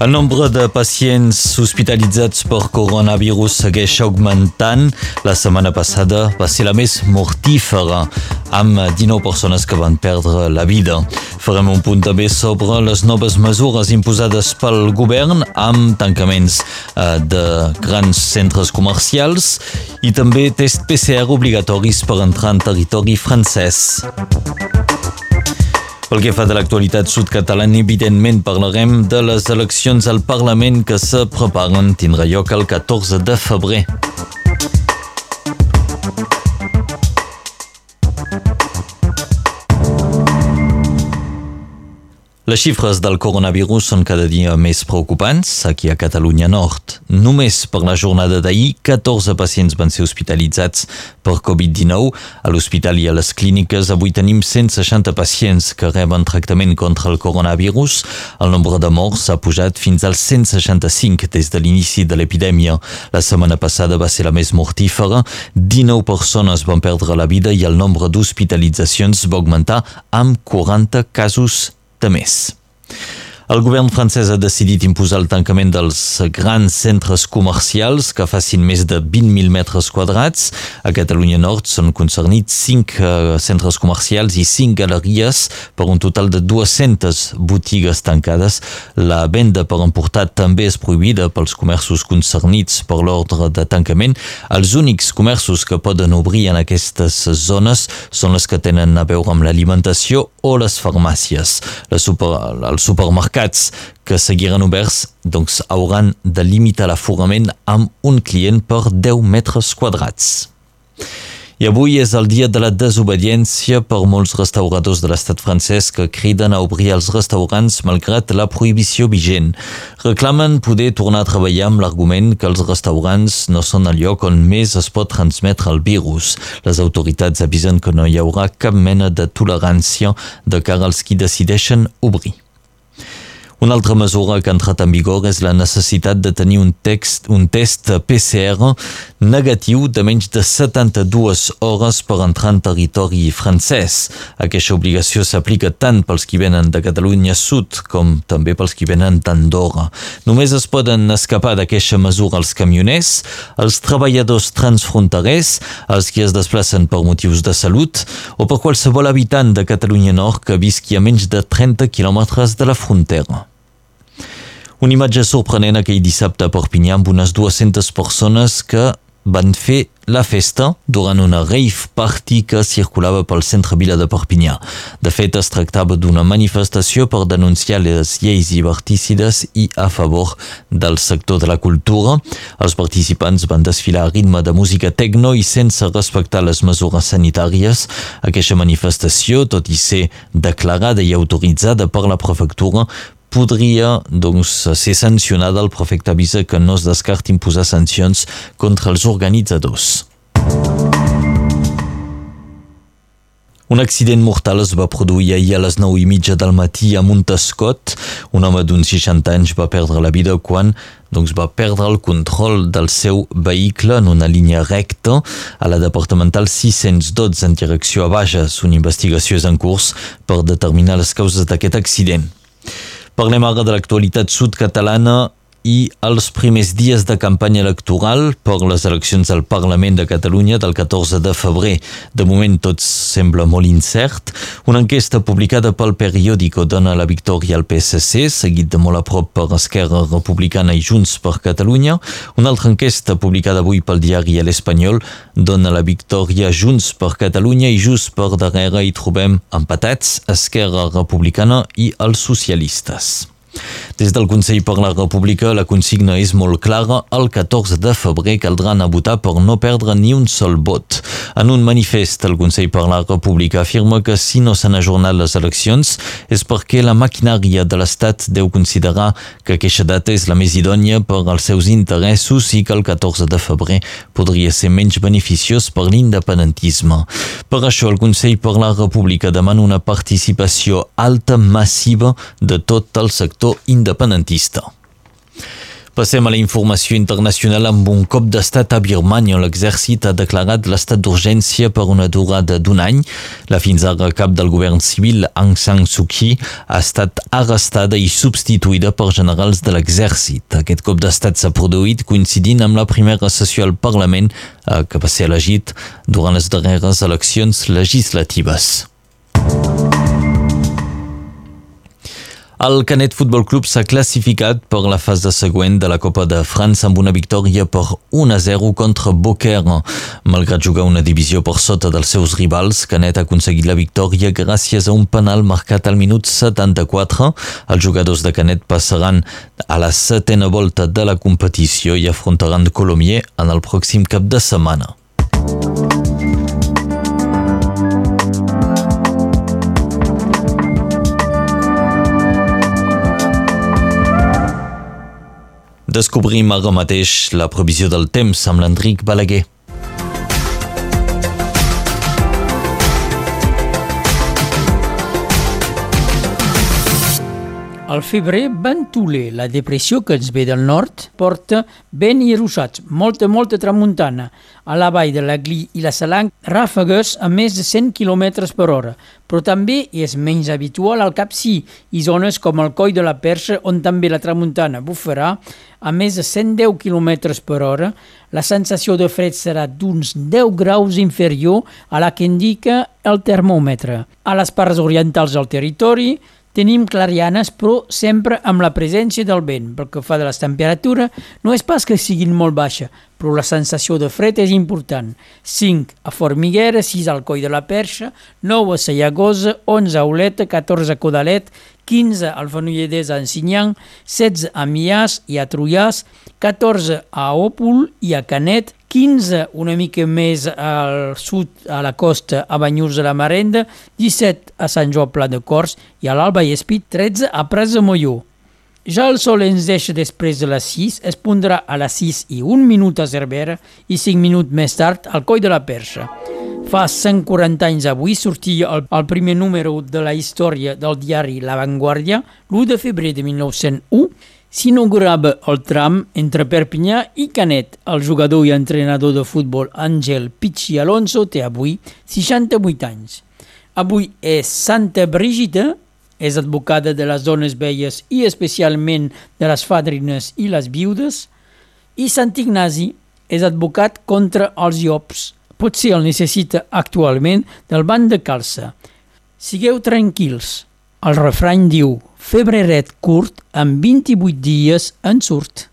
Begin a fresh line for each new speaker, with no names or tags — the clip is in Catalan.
El nombre de pacients hospitalitzats per coronavirus segueix augmentant. La setmana passada va ser la més mortífera, amb 19 persones que van perdre la vida. Farem un punt també sobre les noves mesures imposades pel govern amb tancaments eh, de grans centres comercials i també test PCR obligatoris per entrar en territori francès. Pel que fa de l'actualitat sud-catalana, evidentment parlarem de les eleccions al Parlament que se preparen. Tindrà lloc el 14 de febrer. Les xifres del coronavirus són cada dia més preocupants aquí a Catalunya Nord. Només per la jornada d'ahir, 14 pacients van ser hospitalitzats per Covid-19. A l'hospital i a les clíniques avui tenim 160 pacients que reben tractament contra el coronavirus. El nombre de morts ha pujat fins als 165 des de l'inici de l'epidèmia. La setmana passada va ser la més mortífera. 19 persones van perdre la vida i el nombre d'hospitalitzacions va augmentar amb 40 casos de més. El govern francès ha decidit imposar el tancament dels grans centres comercials que facin més de 20.000 metres quadrats. A Catalunya Nord són concernits 5 uh, centres comercials i 5 galeries per un total de 200 botigues tancades. La venda per emportar també és prohibida pels comerços concernits per l'ordre de tancament. Els únics comerços que poden obrir en aquestes zones són les que tenen a veure amb l'alimentació o les farmàcies. La super, els mercats que seguiran oberts doncs, hauran de limitar l'aforament amb un client per 10 metres quadrats. I avui és el dia de la desobediència per molts restauradors de l'estat francès que criden a obrir els restaurants malgrat la prohibició vigent. Reclamen poder tornar a treballar amb l'argument que els restaurants no són el lloc on més es pot transmetre el virus. Les autoritats avisen que no hi haurà cap mena de tolerància de cara als qui decideixen obrir. Una altra mesura que ha entrat en vigor és la necessitat de tenir un, text, un test PCR negatiu de menys de 72 hores per entrar en territori francès. Aquesta obligació s'aplica tant pels qui venen de Catalunya Sud com també pels qui venen d'Andorra. Només es poden escapar d'aquesta mesura els camioners, els treballadors transfronterers, els qui es desplacen per motius de salut o per qualsevol habitant de Catalunya Nord que visqui a menys de 30 quilòmetres de la frontera. Una imatge sorprenent aquell dissabte a Perpinyà amb unes 200 persones que van fer la festa durant una rave party que circulava pel centre vila de Perpinyà. De fet, es tractava d'una manifestació per denunciar les lleis liberticides i a favor del sector de la cultura. Els participants van desfilar a ritme de música tecno i sense respectar les mesures sanitàries. Aquesta manifestació, tot i ser declarada i autoritzada per la prefectura, podria doncs, ser sancionada. El prefecte avisa que no es descarta imposar sancions contra els organitzadors. Un accident mortal es va produir ahir a les 9 i mitja del matí a Montescot. Un home d'uns 60 anys va perdre la vida quan doncs, va perdre el control del seu vehicle en una línia recta a la departamental 612 en direcció a Bages. Una investigació és en curs per determinar les causes d'aquest accident. Parlem ara de l'actualitat sud-catalana i els primers dies de campanya electoral per les eleccions al Parlament de Catalunya del 14 de febrer. De moment tot sembla molt incert. Una enquesta publicada pel periòdico dona la victòria al PSC, seguit de molt a prop per Esquerra Republicana i Junts per Catalunya. Una altra enquesta publicada avui pel diari L'Espanyol dona la victòria Junts per Catalunya i just per darrere hi trobem empatats Esquerra Republicana i els socialistes. Des del Consell per la República la consigna és molt clara. El 14 de febrer caldrà anar a votar per no perdre ni un sol vot. En un manifest, el Consell per la República afirma que si no s'han ajornat les eleccions és perquè la maquinària de l'Estat deu considerar que aquesta data és la més idònia per als seus interessos i que el 14 de febrer podria ser menys beneficiós per l'independentisme. Per això, el Consell per la República demana una participació alta, massiva de tot el sector independentista. Passem a la informació internacional amb un cop d'estat a Birmania. L'exèrcit ha declarat l'estat d'urgència per una durada d'un any. La fins ara cap del govern civil, Aung San Suu Kyi, ha estat arrestada i substituïda per generals de l'exèrcit. Aquest cop d'estat s'ha produït coincidint amb la primera sessió al Parlament eh, que va ser elegit durant les darreres eleccions legislatives. El Canet Futbol Club s'ha classificat per la fase següent de la Copa de França amb una victòria per 1-0 contra Beaucaire. Malgrat jugar una divisió per sota dels seus rivals, Canet ha aconseguit la victòria gràcies a un penal marcat al minut 74. Els jugadors de Canet passaran a la setena volta de la competició i afrontaran Colomier en el pròxim cap de setmana. Descobrim ara mateix la previsió del temps amb l'Enric.
El febrer ventoler, la depressió que ens ve del nord, porta vent i ruixats, molta, molta tramuntana. A la vall de la Gli i la Salang, ràfegues a més de 100 km per hora, però també és menys habitual al Capcí i zones com el Coll de la Perxa, on també la tramuntana bufarà a més de 110 km per hora. La sensació de fred serà d'uns 10 graus inferior a la que indica el termòmetre. A les parts orientals del territori, Tenim clarianes, però sempre amb la presència del vent. Pel que fa de les temperatures, no és pas que siguin molt baixa, però la sensació de fred és important. 5 a Formiguera, 6 al Coll de la Perxa, 9 a Sallagosa, 11 a Oleta, 14 a Codalet, 15 al Fenolledès a Ensinyan, 16 a Mias i a Trullàs, 14 a Òpol i a Canet, 15 una mica més al sud, a la costa, a Banyurs de la Marenda, 17 a Sant Joan Pla de Cors i a l'Alba i Espit, 13 a de Molló. Ja el sol ens deixa després de les 6, es pondrà a les 6 i 1 minut a Cervera i 5 minuts més tard al Coll de la Perxa. Fa 140 anys avui sortia el, el primer número de la història del diari La Vanguardia, l'1 de febrer de 1901, s'inaugurava el tram entre Perpinyà i Canet. El jugador i entrenador de futbol Àngel Pichi Alonso té avui 68 anys. Avui és Santa Brigida, és advocada de les dones velles i especialment de les fadrines i les viudes, i Sant Ignasi és advocat contra els llops potser el necessita actualment del banc de calça. Sigueu tranquils. El refrany diu, febreret curt, amb 28 dies en surt.